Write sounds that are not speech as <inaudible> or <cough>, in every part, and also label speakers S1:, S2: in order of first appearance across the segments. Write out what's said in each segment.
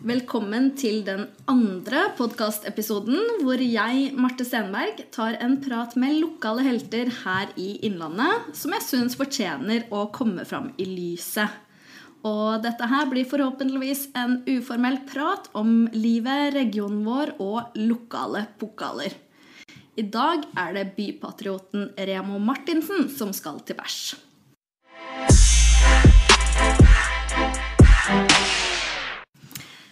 S1: Velkommen til den andre podkastepisoden hvor jeg, Marte Stenberg, tar en prat med lokale helter her i Innlandet som jeg syns fortjener å komme fram i lyset. Og dette her blir forhåpentligvis en uformell prat om livet, regionen vår og lokale pokaler. I dag er det bypatrioten Remo Martinsen som skal til værs.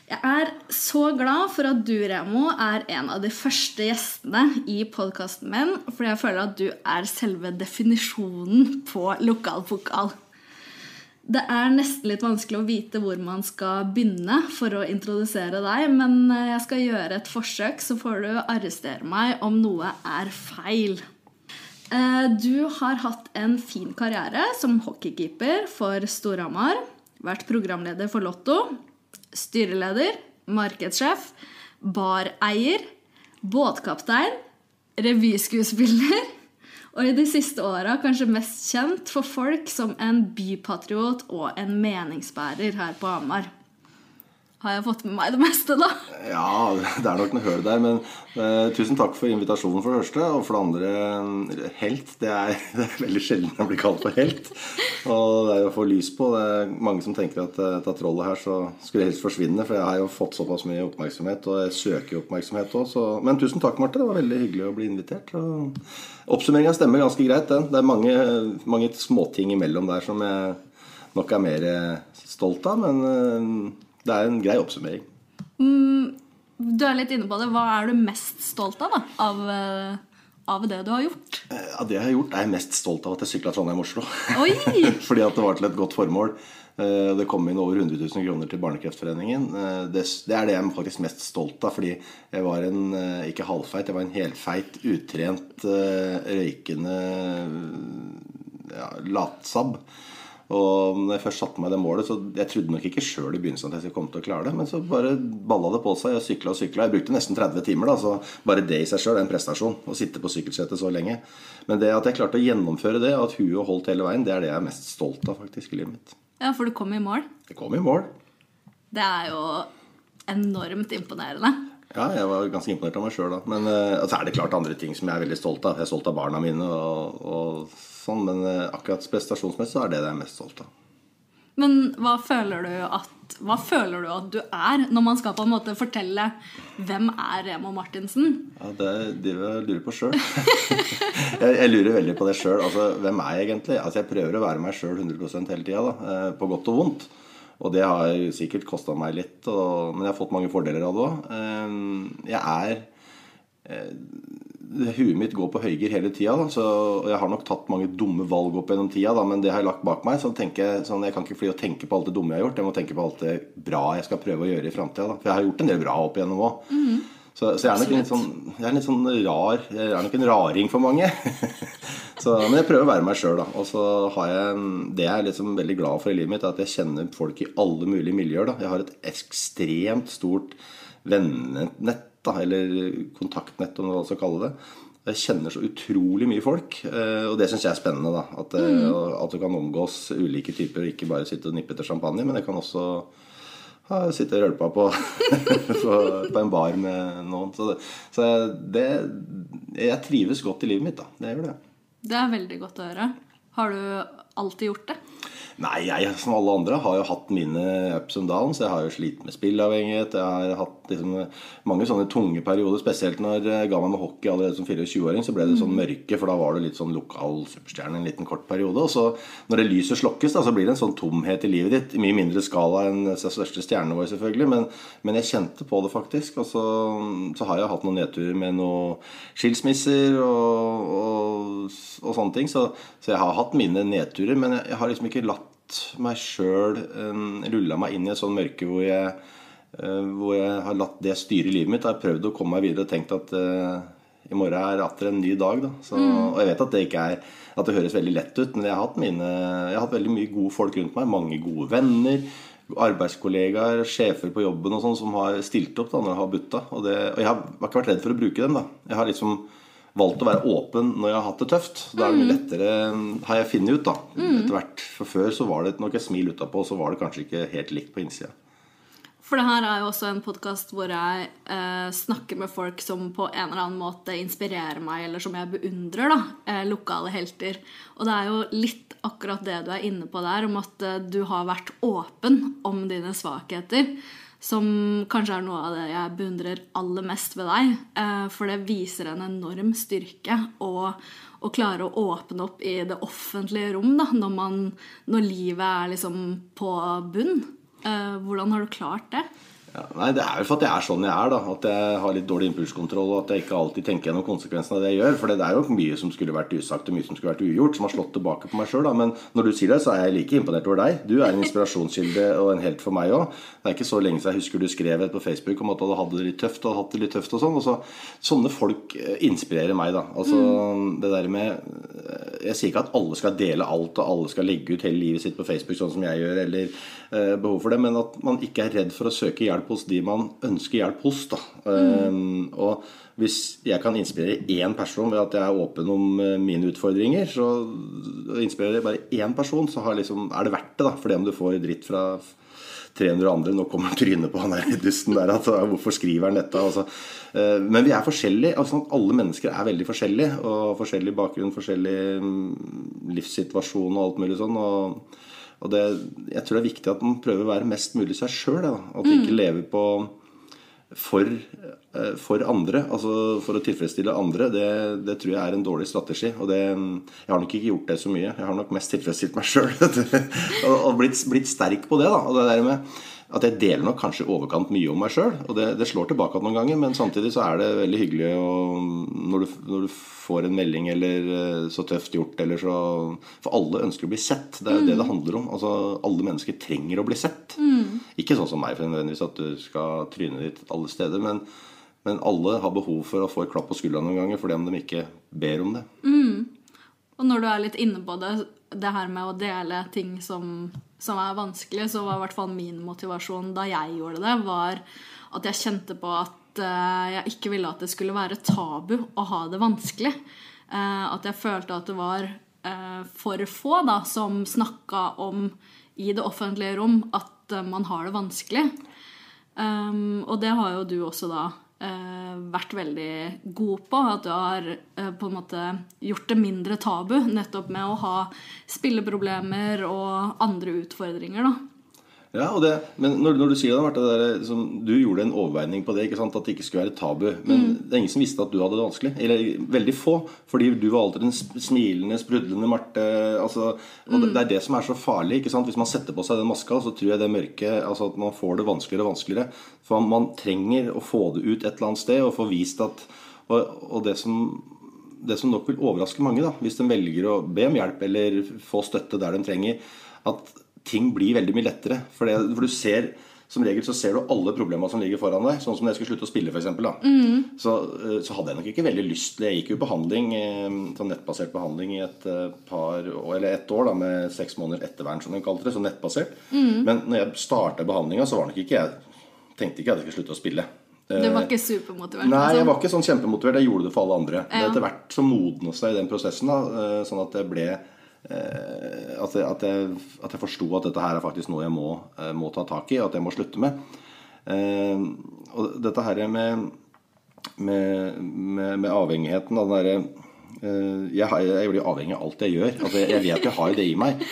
S1: Jeg er så glad for at du, Remo, er en av de første gjestene i podkasten min, fordi jeg føler at du er selve definisjonen på lokalpokal. Det er nesten litt vanskelig å vite hvor man skal begynne for å introdusere deg, men jeg skal gjøre et forsøk, så får du arrestere meg om noe er feil. Eh, du har hatt en fin karriere som hockeykeeper for Storhamar, vært programleder for Lotto styreleder, markedssjef, bareier, båtkaptein, revyskuespiller og i de siste åra kanskje mest kjent for folk som en bypatriot og en meningsbærer her på Hamar. Har jeg fått med meg det meste, da?
S2: Ja, det er nok noe høl der. Men uh, tusen takk for invitasjonen, for det første. Og for det andre, helt. Det er, <laughs> det er veldig sjelden jeg blir kalt for helt. Og det er jo å få lys på. Det er mange som tenker at dette trollet her så skulle helst forsvinne. For jeg har jo fått såpass mye oppmerksomhet, og jeg søker oppmerksomhet òg. Men tusen takk, Marte. Det var veldig hyggelig å bli invitert. Og Oppsummeringa stemmer ganske greit, den. Det er mange, mange småting imellom der som jeg nok er mer stolt av. men... Uh, det er en grei oppsummering.
S1: Mm, du er litt inne på det. Hva er du mest stolt av da? Av, eh, av det du har gjort?
S2: Ja, av det jeg har gjort, er jeg mest stolt av at jeg sykla Trondheim-Oslo. <laughs>
S1: Fordi
S2: at det var til et godt formål. Eh, det kom inn over 100 000 kroner til Barnekreftforeningen. Det, er det jeg er faktisk mest stolt av, fordi jeg var en ikke halvfeit, jeg var en helfeit, utrent, røykende ja, latsabb. Og når jeg først satte meg det målet, så jeg trodde nok ikke sjøl i begynnelsen at jeg skulle komme til å klare det. Men så bare balla det på seg. Jeg sykla og sykla. Jeg brukte nesten 30 timer. da, så Bare det i seg sjøl er en prestasjon. Å sitte på sykkelsetet så lenge. Men det at jeg klarte å gjennomføre det, og at huet holdt hele veien, det er det jeg er mest stolt av faktisk i livet mitt.
S1: Ja, For du kom i mål?
S2: Jeg kom i mål.
S1: Det er jo enormt imponerende.
S2: Ja, jeg var ganske imponert av meg sjøl da. Men uh, altså er det klart andre ting som jeg er veldig stolt av. Jeg er stolt av barna mine og, og sånn, men uh, akkurat prestasjonsmessig så er det det jeg er mest stolt av.
S1: Men hva føler du at hva føler du at du er, når man skal på en måte fortelle hvem er Remo Martinsen?
S2: Ja, Det driver det jeg lurer på sjøl. <laughs> jeg, jeg, lurer veldig på det sjøl. Altså, hvem er jeg egentlig? Altså, jeg prøver å være meg sjøl 100% hele tida, uh, på godt og vondt. Og det har sikkert kosta meg litt, og, men jeg har fått mange fordeler av det òg. Ehm, jeg er eh, Huet mitt går på høygir hele tida. Og jeg har nok tatt mange dumme valg opp gjennom tida, da, men det har jeg lagt bak meg. Så tenker sånn, jeg kan ikke fly og tenke på alt det dumme jeg har gjort. Jeg må tenke på alt det bra jeg skal prøve å gjøre i framtida. For jeg har gjort en del bra opp igjennom òg. Så, så, jeg er nok litt sånn, jeg er litt sånn rar Jeg er nok en raring for mange. <laughs> så, men jeg prøver å være meg sjøl, da. Og så har jeg Det jeg er liksom veldig glad for i livet mitt, er at jeg kjenner folk i alle mulige miljøer. da. Jeg har et ekstremt stort vennenett, da, eller kontaktnett, om du skal kalle det. Jeg kjenner så utrolig mye folk, eh, og det syns jeg er spennende. da, At, eh, mm. at du kan omgås ulike typer, ikke bare sitte og nippe til champagne, men det kan også har sittet og rølpa på, <laughs> på, på, en bar med noen. Så, så det, Jeg trives godt i livet mitt, da. Det gjør det.
S1: Det er veldig godt å høre. Har du alltid gjort det?
S2: Nei, jeg som alle andre har jo hatt mine ups and downs. Jeg har jo slitt med spillavhengighet. Jeg har hatt liksom mange sånne tunge perioder. Spesielt når jeg ga meg med hockey allerede som 24-åring, så ble det sånn mm. mørke. For da var det litt sånn lokal superstjerne en liten kort periode. Og så når det lyset slokkes, da, så blir det en sånn tomhet i livet ditt. I mye mindre skala enn den største stjernen vår, selvfølgelig. Men, men, jeg kjente på det faktisk. Og så, så har jeg hatt noen nedturer med noen skilsmisser og, og, og sånne ting. Så, så, jeg har hatt mine nedturer, men jeg, jeg har liksom ikke latt meg sjøl um, rulla meg inn i et sånt mørke hvor jeg, uh, hvor jeg har latt det styre livet mitt. Jeg har prøvd å komme meg videre og tenkt at uh, i morgen er atter en ny dag. Så, mm. Og jeg vet at det ikke er At det høres veldig lett ut, men jeg har hatt, mine, jeg har hatt veldig mye gode folk rundt meg. Mange gode venner. Arbeidskollegaer, sjefer på jobben og sånn som har stilt opp da når jeg har butta. Og, det, og jeg har, har ikke vært redd for å bruke dem. da Jeg har liksom valgt å være åpen når jeg har hatt det tøft. Da er det mye mm. lettere, har jeg funnet ut, da. Mm. Etter hvert. For før så var det nok et smil utapå, så var det kanskje ikke helt likt på innsida.
S1: For det her er jo også en podkast hvor jeg eh, snakker med folk som på en eller annen måte inspirerer meg, eller som jeg beundrer. da, eh, Lokale helter. Og det er jo litt akkurat det du er inne på der, om at eh, du har vært åpen om dine svakheter. Som kanskje er noe av det jeg beundrer aller mest ved deg. Eh, for det viser en enorm styrke å, å klare å åpne opp i det offentlige rom da, når, man, når livet er liksom på bunn. Eh, hvordan har du klart det?
S2: Ja, nei, Det er vel for at jeg er sånn jeg er. da At jeg har litt dårlig impulskontroll og at jeg ikke alltid tenker gjennom konsekvensene av det jeg gjør. For det er jo mye som skulle vært usagt og mye som skulle vært ugjort, som har slått tilbake på meg sjøl. Men når du sier det, så er jeg like imponert over deg. Du er en inspirasjonskilde og en helt for meg òg. Det er ikke så lenge siden jeg husker du skrev et på Facebook om at du hadde det litt tøft og hatt det litt tøft og sånn. Og så, sånne folk eh, inspirerer meg, da. Altså mm. det der med eh, Jeg sier ikke at alle skal dele alt, og alle skal legge ut hele livet sitt på Facebook sånn som jeg gjør, eller eh, behov for det, men at man ikke er redd for å søke hjelp hjelp hos de man ønsker hjelp hos. Da. Mm. og hvis jeg kan inspirere én person ved at jeg er åpen om eh, mine utfordringer, så inspirerer jeg bare én person, så liksom, er det verdt det. da, For det om du får dritt fra 300 andre Nå kommer trynet på han der dusten der. Altså, hvorfor skriver han dette? Altså. Eh, men vi er forskjellige. Altså, alle mennesker er veldig forskjellige. Og forskjellig bakgrunn, forskjellig mm, livssituasjon og alt mulig sånn. og og det, jeg tror det er viktig at man prøver å være mest mulig seg sjøl. At vi ikke mm. lever på for, eh, for, andre, altså for å tilfredsstille andre, det, det, tror jeg er en dårlig strategi. Og det, jeg har nok ikke gjort det så mye. Jeg har nok mest tilfredsstilt meg sjøl. <laughs> og, og blitt, blitt, sterk på det. da, og det der med at jeg deler nok kanskje overkant mye om meg sjøl. Og det, det, slår tilbake noen ganger, men samtidig så er det veldig hyggelig å, når, du, når, du, får en melding eller eh, så tøft gjort eller så For alle ønsker å bli sett. Det er jo mm. det det handler om. Altså, Alle mennesker trenger å bli sett. Mm. Ikke sånn som meg, for nødvendigvis at du skal tryne ditt alle steder. Men, men, alle har behov for å få et klapp på skuldra noen ganger fordi om de ikke ber om det.
S1: Mm. Og når du er litt inne på det, det her med å dele ting som som er vanskelig, så var i hvert fall min motivasjon da jeg gjorde det, var at jeg kjente på at uh, jeg ikke ville at det skulle være tabu å ha det vanskelig. Uh, at jeg følte at det var uh, for få da, som snakka om i det offentlige rom at man har det vanskelig. Um, og det har jo du også da eh, vært veldig god på. At du har eh, på en måte gjort det mindre tabu nettopp med å ha spilleproblemer og andre utfordringer. da.
S2: Ja, det, men når, når, du sier det, Martha, det der, som, du gjorde en overveining på det. ikke sant, At det ikke skulle være tabu. Men mm. det er ingen som visste at du hadde det vanskelig. Eller veldig få. Fordi du var alltid den smilende, sprudlende Marte. Altså, og mm. det, det, er det som er så farlig. ikke sant, Hvis man setter på seg den maska, så tror jeg det mørket altså At man får det vanskeligere og vanskeligere. For man trenger å få det ut et eller annet sted og få vist at Og, og det som det som nok vil overraske mange, da, hvis de velger å be om hjelp eller få støtte der de trenger, at ting blir veldig mye lettere. For, det, for, du ser som regel så ser du alle problemene som ligger foran deg. Sånn som når jeg skulle slutte å spille, f.eks. Mm. Så, eh, så hadde jeg nok ikke veldig lyst til Jeg gikk jo behandling, eh, sånn nettbasert behandling i et eh, par Eller ett år da, med seks måneder ettervern, som de kalte det. Så nettbasert. Mm. Men når jeg starta behandlinga, så var nok ikke jeg tenkte ikke at jeg skulle slutte å spille.
S1: Du var ikke supermotivert?
S2: Nei, jeg liksom? var ikke sånn kjempemotivert. Jeg gjorde det for alle andre. Ja. Etter hvert så modnes jeg i den prosessen, da, sånn at jeg ble at, jeg, at, jeg, at jeg forsto at dette her er faktisk noe jeg må, eh, må, ta tak i, og at jeg må slutte med. Eh, og dette her med, med, med, med avhengigheten av den derre jeg, jeg, blir avhengig av alt jeg gjør. Altså, jeg vet jeg har det i meg.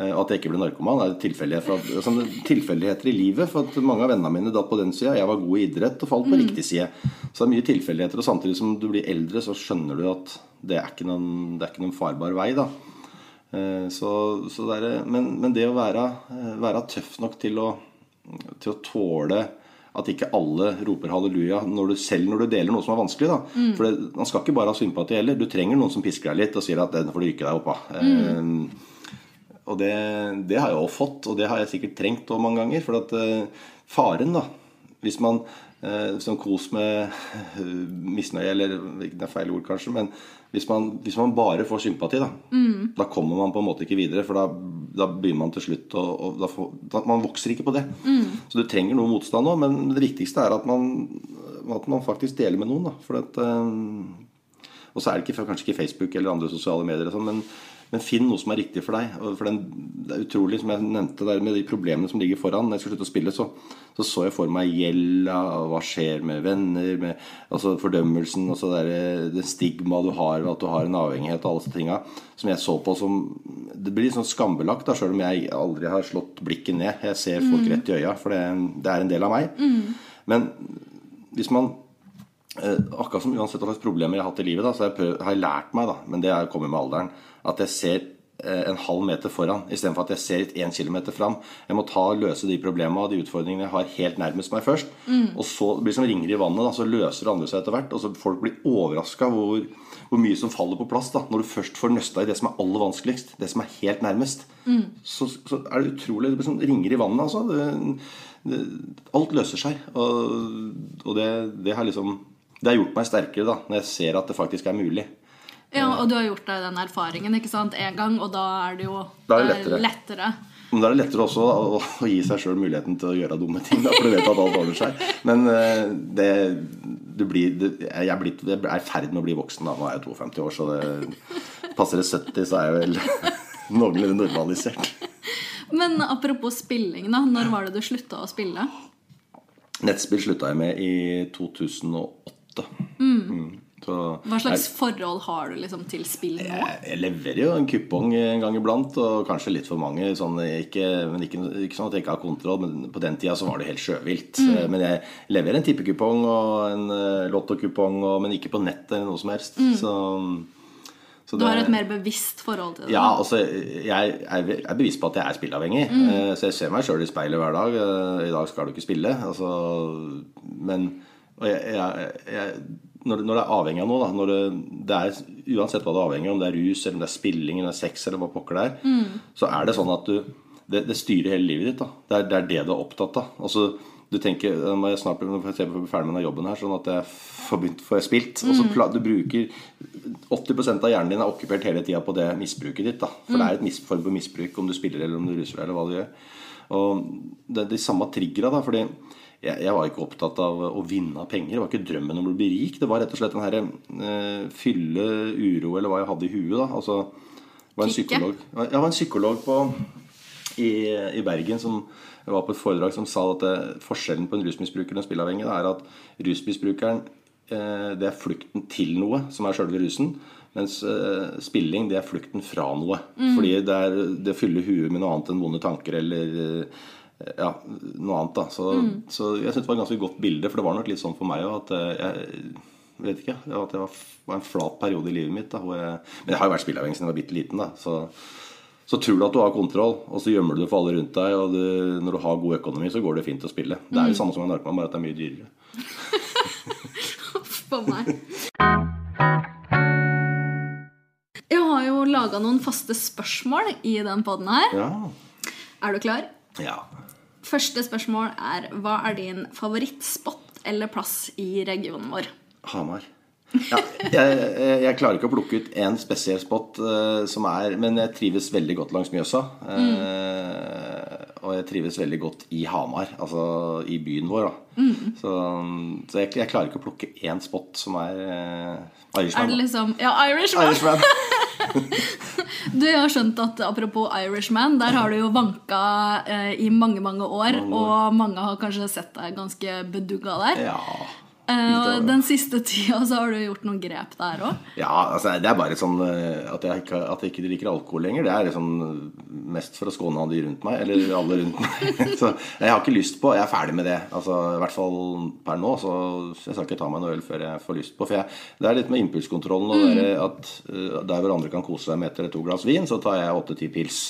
S2: At jeg ikke blir narkoman, er tilfeldighet tilfeldigheter i livet. For at mange av vennene mine datt på den sida. Jeg var god i idrett og falt på mm. riktig side. Så det er mye tilfeldigheter. Og samtidig som du blir eldre, så skjønner du at det er ikke noen, det er ikke noen farbar vei. da Eh, så, så det er, men, men, det å være, eh, være, tøff nok til å, til å tåle at ikke alle roper halleluja når du, selv når du deler noe som er vanskelig. Da. Mm. For det, Man skal ikke bare ha sympati heller. Du trenger noen som pisker deg litt og sier at 'den får du rykke deg opp av'. Mm. Eh, og det, det, har jeg også fått, og det har jeg sikkert trengt også mange ganger. For at eh, faren, da Hvis man eh, som kos med <laughs> misnøye, eller det er feil ord kanskje, men hvis man, hvis man, bare får sympati, da, mm. da kommer man på en måte ikke videre. For da, da begynner man til slutt og, og da får, da, Man vokser ikke på det. Mm. Så du trenger noe motstand òg, men det viktigste er at man, at man, faktisk deler med noen. Da, for at, øh, og så er det ikke, kanskje ikke Facebook eller andre sosiale medier, sånn, men, Men finn noe som er riktig for deg. For den, det er utrolig, som jeg nevnte der med de problemene som ligger foran. Når jeg skulle slutte å spille, så så, så jeg for meg gjelda, hva skjer med venner, med altså fordømmelsen, altså det, det stigma du har ved at du har en avhengighet og alle disse tinga, som jeg så på som Det blir litt sånn skambelagt, da, sjøl om jeg aldri har slått blikket ned. Jeg ser folk rett i øya, for det, det er en del av meg.
S1: Mm.
S2: Men hvis man Akkurat som uansett hva slags problemer jeg har hatt i livet, da, så har jeg, prøv, har jeg lært meg, da, men det kommer med alderen, at jeg ser Eh, en halv meter foran, istedenfor at jeg ser én kilometer fram. Jeg må ta og løse de problemene og de utfordringene jeg har, helt nærmest meg først. Mm. Og så blir det som ringer i vannet, da, så løser det andre seg etter hvert. Og så Folk blir overraska hvor, hvor, mye som faller på plass da, når du først får nøsta i det som er aller vanskeligst. Det som er helt nærmest. Mm. Så, så, er det utrolig Det blir som ringer i vannet, altså. Det, det, alt løser seg. Og, og det, det, har liksom Det har gjort meg sterkere da, når jeg ser at det faktisk er mulig.
S1: Ja, og du har gjort deg den erfaringen ikke sant, en gang, og da er det jo
S2: da er det lettere.
S1: lettere.
S2: Men da er det lettere også å, å gi seg sjøl muligheten til å gjøre dumme ting. Da, for du vet at alt ordner seg. Men eh, det, du blir, det, jeg, er blitt, jeg er i ferd med å bli voksen. da, Nå er jeg 52 år, så det passer det 70, så er jeg vel <laughs> noenlunde normalisert.
S1: Men apropos spilling, da. Når var det du slutta å spille?
S2: Nettspill slutta jeg med i 2008. Mm. Mm.
S1: Så, Hva slags jeg, forhold har du liksom til spill nå?
S2: Jeg, jeg, leverer jo en kupong en gang iblant, og kanskje litt for mange. Sånn, ikke, men ikke, ikke, sånn at jeg ikke har kontroll, men på den tida så var det helt sjøvilt. Mm. Men jeg leverer en tippekupong og en uh, lottokupong, men ikke på nett eller noe som helst. Mm. Så,
S1: så du har et mer bevisst forhold til det?
S2: Ja, altså, jeg er bevisst på at jeg er spilleavhengig. Mm. Uh, så jeg ser meg sjøl i speilet hver dag. I dag skal du ikke spille. Altså, men jeg, jeg når, når, det er avhengig av noe, da, det, det, er, uansett hva det er avhengig av, om det er rus, eller om det er spilling, eller sex, eller hva pokker det er, mm. så er det sånn at du det, det, styrer hele livet ditt. da. Det er, det er det du er opptatt av. Altså, du tenker, må jeg snart jeg på ferdig med denne jobben her, sånn at jeg får begynt får jeg spilt. Mm. Og så mm. du bruker 80 av hjernen din er okkupert hele tida på det misbruket ditt. da. For mm. det er et form for misbruk om du spiller eller om du ruser deg, eller hva du gjør. Og det de samme triggera, da. fordi jeg, jeg, var ikke opptatt av å vinne penger. Det var ikke drømmen om å bli rik. Det var rett og slett den herre eh, fylle, uro, eller hva jeg hadde i huet. da Altså, var en psykolog, jeg var en psykolog på, i, i, Bergen som var på et foredrag som sa at det, forskjellen på en rusmisbruker og en spilleavhengig er at rusmisbrukeren eh, det er flukten til noe, som er sjølve rusen. Mens uh, spilling det er flukten fra noe. Mm. Fordi det er det fyller huet med noe annet enn vonde tanker eller uh, ja, noe annet. da Så, mm. så jeg syns det var et ganske godt bilde, for det var nok litt sånn for meg òg at eh, jeg vet ikke, at det var, var en flat periode i livet mitt. Da, jeg, men jeg har jo vært spilleavhengig siden jeg var bitte liten. da så, så tror du at du har kontroll, og så gjemmer du det for alle rundt deg. Og du, når du har god økonomi, så går det fint å spille. Det er jo mm. samme som en narkoman, bare at det er mye dyrere. <laughs>
S1: for meg. Jeg har jo laga noen faste spørsmål i den poden her.
S2: Ja.
S1: Er du klar?
S2: Ja.
S1: Første spørsmål er hva er din favorittspot eller plass i regionen vår?
S2: Hamar. Ja, jeg, jeg, klarer ikke å plukke ut én spesiell spot, uh, som er, men jeg trives veldig godt langs Mjøsa. Uh, mm. Og jeg trives veldig godt i Hamar, altså i byen vår. Mm. Så, så jeg, jeg, klarer ikke å plukke én spot som er uh, Irishman.
S1: Er det liksom Ja, Irishman!
S2: Irishman. <laughs> <laughs>
S1: Du har skjønt at apropos Irishman, der har du jo vanka eh, i mange, mange år. Mange år. Og mange har kanskje sett deg ganske bedugga der.
S2: Ja.
S1: Uh, den siste tida så har du gjort noen grep der òg?
S2: Ja, altså, det er bare sånn eh, at jeg, ikke, at jeg ikke drikker alkohol lenger. Det er liksom mest for å skåne de rundt meg. Eller alle rundt meg. <laughs> så jeg har ikke lyst på Jeg er ferdig med det. Altså, I hvert fall per nå. Så jeg skal ikke ta meg noe øl før jeg får lyst på. For jeg, det er litt med impulskontrollen. Og mm. at uh, Der hvor andre kan kose seg med ett eller to glass vin, så tar jeg åtte-ti pils.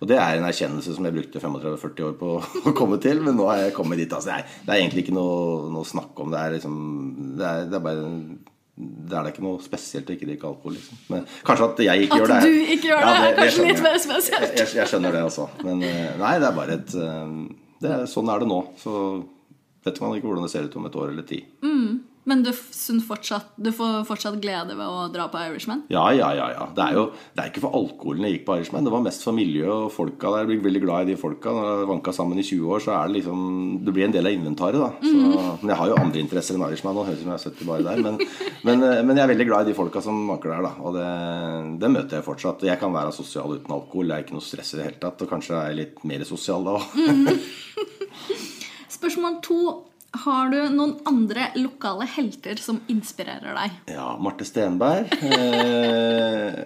S2: Og det er en erkjennelse som jeg brukte 35-40 år på <laughs> å komme til. Men nå har jeg kommet dit. Altså, det, er, det er egentlig ikke noe, noe snakk om. Det er liksom det er, det er bare det er da ikke noe spesielt å ikke drikke alkohol. Liksom. Men kanskje at jeg ikke
S1: at
S2: gjør det.
S1: At du ikke gjør det, ja, det er kanskje litt mer spesielt.
S2: Jeg, jeg, jeg, skjønner det også. Men eh, nei, det er bare et er, Sånn er det nå. Så vet man ikke hvordan det ser ut om et år eller ti.
S1: Mm. Men du, fortsatt, du får fortsatt glede ved å dra på Irishman?
S2: Ja, ja, ja. ja. Det er jo det er ikke for alkoholen jeg gikk på Irishman. Det var mest for miljøet og folka der. Jeg blir veldig glad i de folka. Når jeg vanka sammen i 20 år, så er det liksom Det blir en del av inventaret, da. Så, Men jeg har jo andre interesser enn Irishman nå. Høres ut som jeg er 70 bare der. Men, men, men, jeg er veldig glad i de folka som vanker der, da. Og det, det, møter jeg fortsatt. Jeg kan være sosial uten alkohol. Det er ikke noe stress i det hele tatt. Og kanskje jeg er litt mer sosial da òg. <laughs>
S1: Spørsmål to. Har du noen andre lokale helter som inspirerer deg?
S2: Ja, Marte Stenberg. Eh,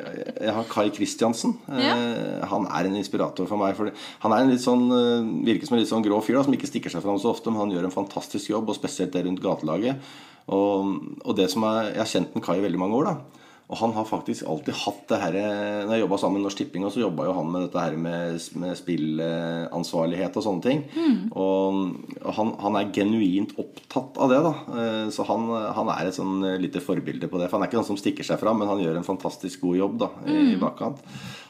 S2: jeg har Kai Kristiansen.
S1: Ja.
S2: Eh, han er en inspirator for meg. For han er en litt sånn, eh, virker som en litt sånn grå fyr da, som ikke stikker seg fram så ofte, men han gjør en fantastisk jobb, og spesielt det rundt gatelaget. Og, og det som er, Jeg har kjent den Kai i veldig mange år. da og han har faktisk alltid hatt det her Når jeg jobba sammen med Norsk Tipping, så jobba jo han med dette her med, med spillansvarlighet og sånne ting.
S1: Mm.
S2: Og, han, han, er genuint opptatt av det. da Eh, Så han, han er et sånn lite forbilde på det. For han er ikke noen som stikker seg fram, men han gjør en fantastisk god jobb da i, i bakkant.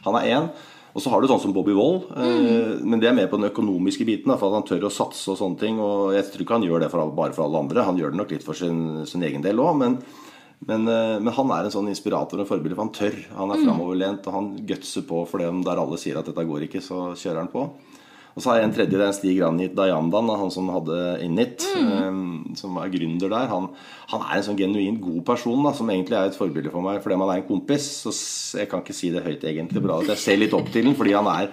S2: Han er én. Og så har du sånn som Bobby Wold, mm. men det er mer på den økonomiske biten. Da, for at han tør å satse og sånne ting. Og jeg tror ikke han gjør det for bare for alle andre. Han gjør det nok litt for sin, sin egen del òg. Men, men, eh, men han er en sånn inspirator og forbilde, for han tør. Han er framoverlent, og han gutser på for dem der alle sier at dette går ikke, så kjører han på. Og så har jeg en tredje, det er Stig Ranjit Dayandan, han som hadde Innit, eh, som er gründer der. Han, han er en sånn genuint god person da, som egentlig er et forbilde for meg fordi man er en kompis. Så jeg kan ikke si det høyt egentlig, bra at jeg ser litt opp til den fordi han er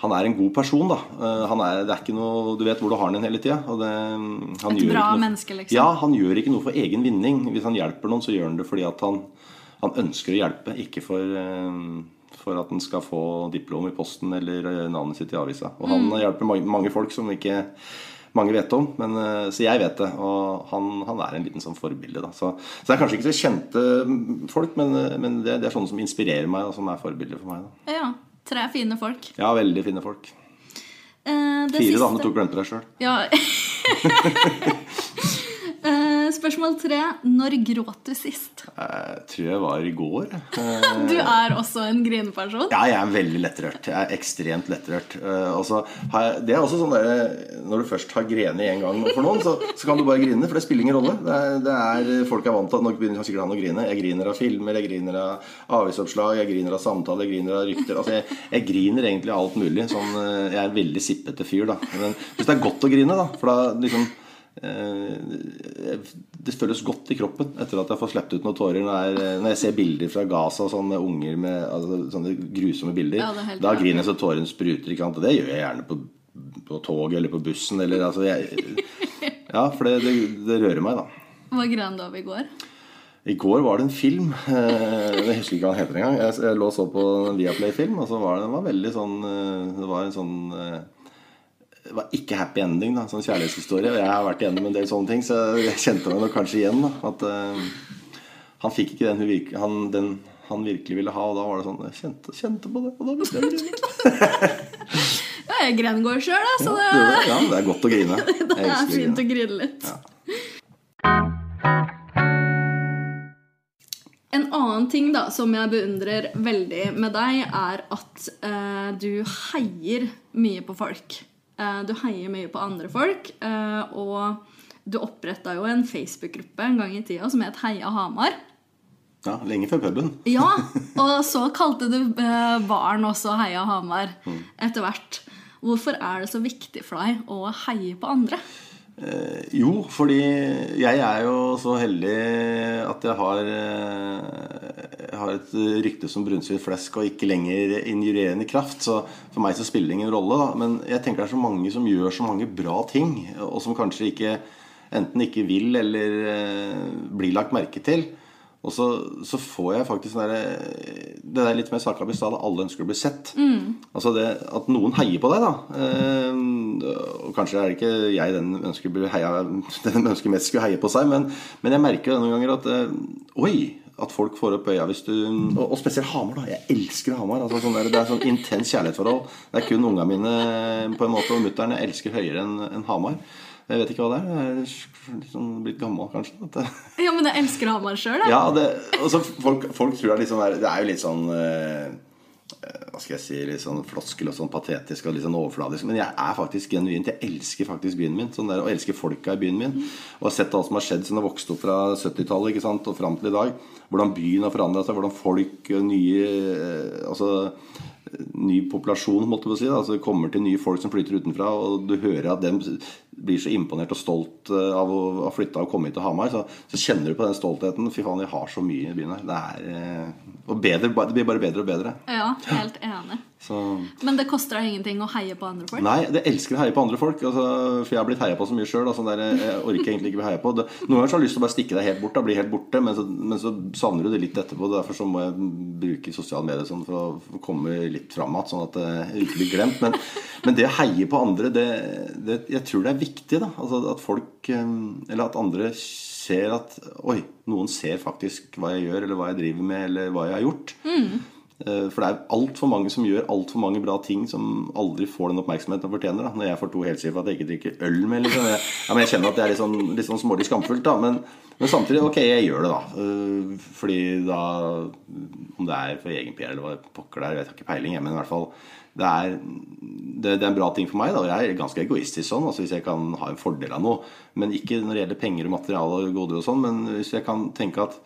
S2: han er en god person, da. Eh, Han er, det er ikke noe, du vet hvor du har den hele tida.
S1: Et bra menneske, liksom.
S2: Ja, han gjør ikke noe for egen vinning. Hvis han hjelper noen, så gjør han det fordi at han, han ønsker å hjelpe, ikke for, eh, for at han skal få diplom i posten eller eh, navnet sitt i avisa. Og han hjelper mange, mange folk som ikke mange vet om, men, så jeg vet det. Og han, han er en liten sånn forbilde. Da. Så, så det er kanskje ikke så kjente mm, folk, men, men det, det er sånne som inspirerer meg, og som er forbilder for meg. Da.
S1: Ja. Tre fine folk.
S2: Ja, veldig fine folk.
S1: Eh, det
S2: Fire, da.
S1: siste-
S2: Du tok glemte deg sjøl.
S1: Ja. <laughs> <laughs> Eh, Spørsmål tre. Når gråt du sist?
S2: Jeg tror jeg var i går. Eh, <laughs>
S1: Du er også en grineperson.
S2: Ja, jeg er veldig lettrørt. Jeg er ekstremt lettrørt. Eh, og så har jeg, det er også sånn der, Når du først har grenet en gang for noen, så, så kan du bare grine, for det spiller ingen rolle. Det er, det er Folk er vant til at nå begynner sikkert han å grine. Jeg griner av filmer, jeg griner av avisoppslag, jeg griner av samtaler, jeg griner av rykter. Altså, jeg, jeg griner egentlig av alt mulig. Sånn, eh, jeg er en veldig sippete fyr, da. Men hvis det er godt å grine, da, for da liksom eh, det føles godt i kroppen etter at jeg får sluppet ut noen tårer. Når jeg, når jeg ser bilder fra Gaza sånne unger med altså, sånne grusomme bilder,
S1: Ja, det
S2: da griner jeg så tårene spruter. Ikke sant? Det gjør jeg gjerne på, på toget eller på bussen. Eller, altså, jeg, ja, for det, det, det rører meg, da.
S1: Hva grein du av i går?
S2: I går var det en film. eh, Jeg husker ikke hva den heter engang. Jeg, jeg lå og så på en Viaplay-film, og så var det, den var veldig sånn eh, Det var en sånn eh, Det var ikke happy ending, da. Sånn kjærlighetshistorie. Jeg har vært igjennom en del sånne ting, så jeg kjente meg nok kanskje igjen. da At uh, han fikk ikke den, virke, han, den han virkelig ville ha, og da var det sånn Jeg kjente, kjente på det, og da ble jeg grine. <laughs>
S1: Ja, jeg grengår går sjøl, så det,
S2: Ja, det- Ja, det er godt å grine. <laughs>
S1: det er fint å grine litt.
S2: Ja.
S1: En annen ting da, som jeg beundrer veldig med deg, er at eh, du heier mye på folk. Eh, du heier mye på andre folk. Eh, og du oppretta jo en Facebook-gruppe en gang i tida som het Heia Hamar.
S2: Ja, lenge før puben.
S1: Ja, <laughs> og så kalte du barn baren også Heia Hamar etter hvert. Hvorfor er det så viktig for deg å heie på andre?
S2: Eh, jo, fordi jeg er jo så heldig at jeg har, eh, har et rykte som brunsvidd flesk og ikke lenger injurerende kraft. Så for meg så spiller det ingen rolle. Da. Men jeg tenker det er så mange som gjør så mange bra ting, og som kanskje ikke enten ikke vil eller eh, blir lagt merke til. Og så, så får jeg faktisk der, Det der litt som jeg snakka om i stad, alle ønsker å bli sett. Altså det At noen heier på deg, da. Eh, og kanskje er det ikke jeg den ønsker, heia, <laughs> den ønsker mest skulle heie på seg, men, men jeg merker noen ganger at eh, Oi! At folk får opp øya hvis du Og, og spesielt Hamar, da. Jeg elsker Hamar. Altså sånn der, det er sånn intens kjærlighetsforhold. Det er kun unga mine på en måte og mutter'n elsker høyere enn en Hamar. Jeg vet ikke hva det er. Jeg er sånn blitt gammel, kanskje. <laughs>
S1: Ja, men jeg elsker Hamar sjøl, jeg.
S2: ja, det, så folk, folk tror det er sånn Det er jo litt sånn eh, hva skal jeg si, litt sånn floskel og sånn patetisk og litt sånn overfladisk. Men jeg er faktisk genuint. Jeg elsker faktisk byen min. Sånn der, og elsker folka i byen min. Og har sett alt som har skjedd siden jeg vokste opp fra 70-tallet ikke sant, og fram til i dag. Hvordan byen har forandra seg. Hvordan folk, nye eh, altså ny populasjon, måtte jeg si. Altså, kommer til nye folk som flytter utenfra, og du hører at dem blir så imponert og stolt eh, av å ha flytta og komme hit til Hamar. Så, så, kjenner du på den stoltheten. Fy faen, jeg har så mye i byen her. Det, er, eh, og bedre, det blir bare bedre og bedre.
S1: Ja, helt enig. Så. Men det koster deg ingenting å heie på andre folk?
S2: Nei, jeg elsker å heie på andre folk. Altså, for jeg har blitt heia på så mye sjøl. Altså, jeg orker egentlig ikke å heie på. Det, noen ganger så har jeg lyst til å bare stikke deg helt bort. Da, bli helt borte, men så, men så, savner du det litt etterpå. Derfor så må jeg bruke sosiale medier sånn for å komme litt fram igjen, sånn at det ikke blir glemt. Men, men, det å heie på andre, det, det, jeg tror det er viktig. da altså, At folk eh, Eller at andre ser at Oi, noen ser faktisk hva jeg gjør, eller hva jeg driver med, eller hva jeg har gjort. Mm. Eh, for det er altfor mange som gjør altfor mange bra ting som aldri får den oppmerksomheten de fortjener. Da. Når jeg får to helsiffer for at jeg ikke drikker øl med liksom. jeg, ja, jeg, kjenner at det er litt sånn, litt sånn smålig skamfullt. Da. Men, men, samtidig, ok, jeg gjør det, da. Eh, fordi da Om det er for egen PR eller hva pokker det er, jeg vet ikke peiling, men i hvert fall det er, det, det er, en bra ting for meg. Da. Jeg er ganske egoistisk sånn, altså hvis jeg kan ha en fordel av noe. Men ikke når det gjelder penger og materiale og goder og sånn, men hvis jeg kan tenke at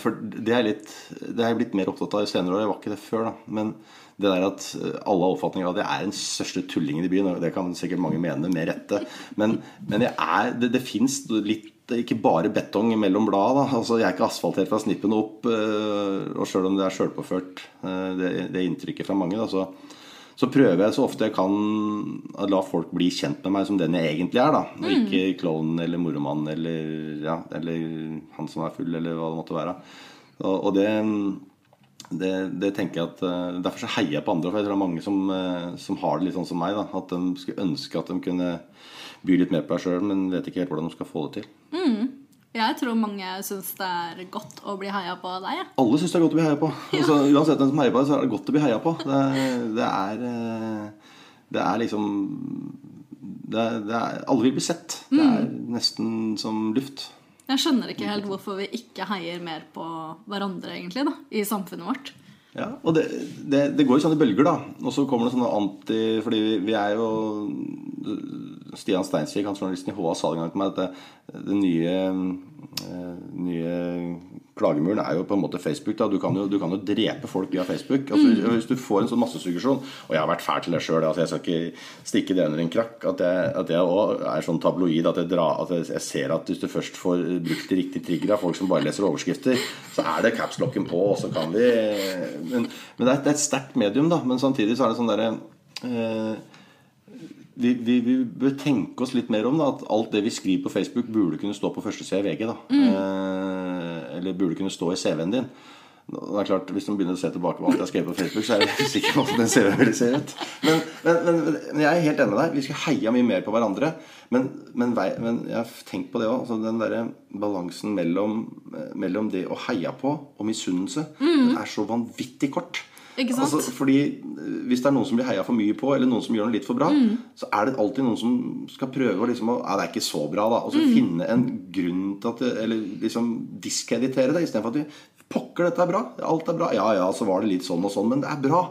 S2: for det er, litt, det er jeg blitt mer opptatt av i senere år. Jeg var ikke det før. da Men det der at eh, alle har oppfatning av at jeg er den største tullingen i byen, det kan sikkert mange mene med rette. Men, men er, det, det fins litt ikke bare betong mellom blad. Da. Altså, jeg er ikke asfaltert fra snippen opp. Eh, og sjøl om det er sjølpåført, det, det inntrykket fra mange, da, så så prøver jeg så ofte jeg kan å la folk bli kjent med meg som den jeg egentlig er. da Og mm. ikke klovnen eller moromannen eller, ja, eller han som er full, eller hva det måtte være. Og, og det, det, det, tenker jeg at uh, Derfor så heier jeg på andre. For jeg tror det er mange som, uh, som har det litt sånn som meg. da At de skulle ønske at de kunne by litt mer på seg sjøl, men vet ikke helt hvordan de skal få det til.
S1: Mm. Jeg tror mange syns det er godt å bli heia på deg. Ja.
S2: Alle syns det er godt å bli heia på. <laughs> Altså, uansett hvem som heier på deg, så er det godt å bli heia på. Det, det, er, eh, det er liksom det er, det er, Alle vil bli sett. Det er mm. nesten som luft.
S1: Jeg skjønner ikke helt hvorfor vi ikke heier mer på hverandre egentlig da, i samfunnet vårt.
S2: Ja, og det, det, det går jo sånne bølger, da. Og så kommer det sånne anti Fordi vi, vi er jo Stian Steinsvik, han journalisten i HA, sa en gang til meg at det, det nye, eh, nye klagemuren er jo på en måte Facebook. da, Du kan jo, du kan jo drepe folk via Facebook. altså mm. Hvis du får en sånn massesuggesjon Og jeg har vært fæl til det sjøl. Altså jeg skal ikke stikke det under en krakk. At jeg, at jeg også er sånn tabloid at jeg, drar, at jeg, ser at hvis du først får brukt de riktige trigger av folk som bare leser overskrifter, så er det capslocken på, og så kan vi Men, men det, er, er et sterkt medium, da. Men samtidig så er det sånn derre eh, vi, vi, vi, bør tenke oss litt mer om da, at alt det vi skriver på Facebook, burde kunne stå på førstesida i VG. da mm. eh, Eller burde kunne stå i CV-en din. Det er klart, Hvis man begynner å se tilbake på alt jeg har skrevet på Facebook, så er jeg sikker på hvordan den CV-en vil se ut. Men, men, men, men, jeg er helt enig med deg. Vi skal heie mye mer på hverandre. Men, jeg har tenkt på det òg. Altså den derre balansen mellom, mellom, det å heie på og misunnelse mm. er så vanvittig kort. Altså, fordi eh, Hvis det er noen som blir heia for mye på, eller noen som gjør noe litt for bra, mm. så er det alltid noen som skal prøve å liksom, ja, det er ikke så bra, da. Og så mm. finne en grunn til at Eller liksom diskreditere det, istedenfor at vi Pokker, dette er bra. Alt er bra. Ja ja, så var det litt sånn og sånn, men det er bra.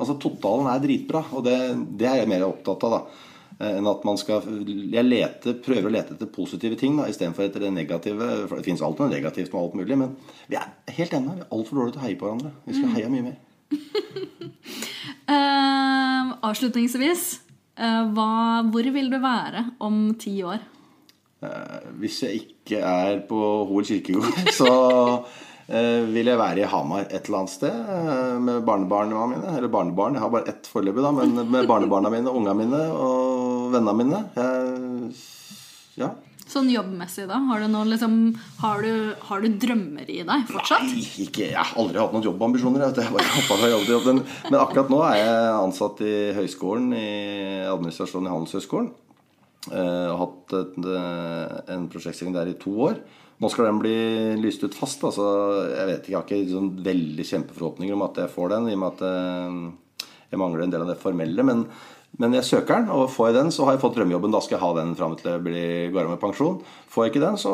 S2: Altså Totalen er dritbra, og det, det er jeg mer opptatt av, da eh, enn at man skal Jeg leter, prøver å lete etter positive ting istedenfor etter det negative. For det fins alltid noe negativt med alt mulig, men vi er helt enige. Vi er altfor dårlige til å heie på hverandre. Vi skal mm. heie mye mer
S1: uh, <laughs> avslutningsvis, uh, hva, hvor vil du være om ti år?
S2: Uh, hvis jeg ikke er på Hol kirkegård, <laughs> så vil jeg være i Hamar et eller annet sted med barnebarna mine. Eller barnebarn, jeg har bare ett foreløpig, da, men med barnebarna mine, ungene mine og vennene mine. Jeg,
S1: Sånn jobbmessig, da? Har du, noe, liksom, har, du, har du, drømmer i deg fortsatt?
S2: Nei, ikke, jeg har aldri hatt noen jobbambisjoner. Jobb jobb. Men, akkurat nå er jeg ansatt i høyskolen, i administrasjonen i Handelshøyskolen. Jeg eh, har hatt et, eh, en prosjektstilling der i to år. Nå skal den bli lyst ut fast. Altså, jeg vet ikke, jeg har ikke sånn veldig kjempeforhåpninger om at jeg får den, i og med at eh, jeg mangler en del av det formelle. Men Men jeg søker den, og får jeg den, så har jeg fått drømmejobben. Da skal jeg ha den fram til jeg går av med pensjon. Får jeg ikke den, så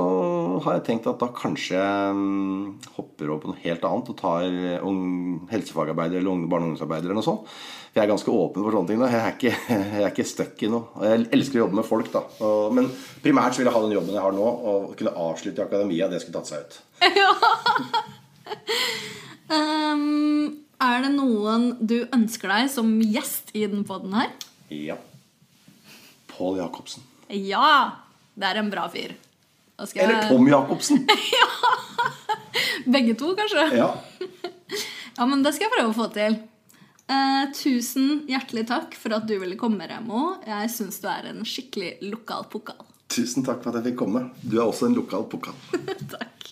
S2: har jeg tenkt at da kanskje jeg mm, hopper over på noe helt annet og tar ung helsefagarbeider eller barne- og ungdomsarbeider eller noe sånt. For jeg er ganske åpen for sånne ting. da Jeg er ikke, <laughs> jeg ikke stuck i noe. Jeg elsker å jobbe med folk, da. Men primært så vil jeg ha den jobben jeg har nå, og kunne avslutte i akademia. Det skulle tatt seg ut. <laughs>
S1: Um, <laughs> er det noen du ønsker deg som gjest i den poden her?
S2: Ja. Pål Jacobsen.
S1: Ja! Det er en bra fyr.
S2: Eller Tom Jacobsen. <laughs>
S1: Begge to, kanskje?
S2: Ja. <laughs>
S1: Ja, men det skal jeg prøve å få til. Eh, tusen hjertelig takk for at du ville komme, Remo. Jeg syns du er en skikkelig lokal pokal.
S2: Tusen takk for at jeg fikk komme. Du er også en lokal pokal. <laughs>
S1: takk.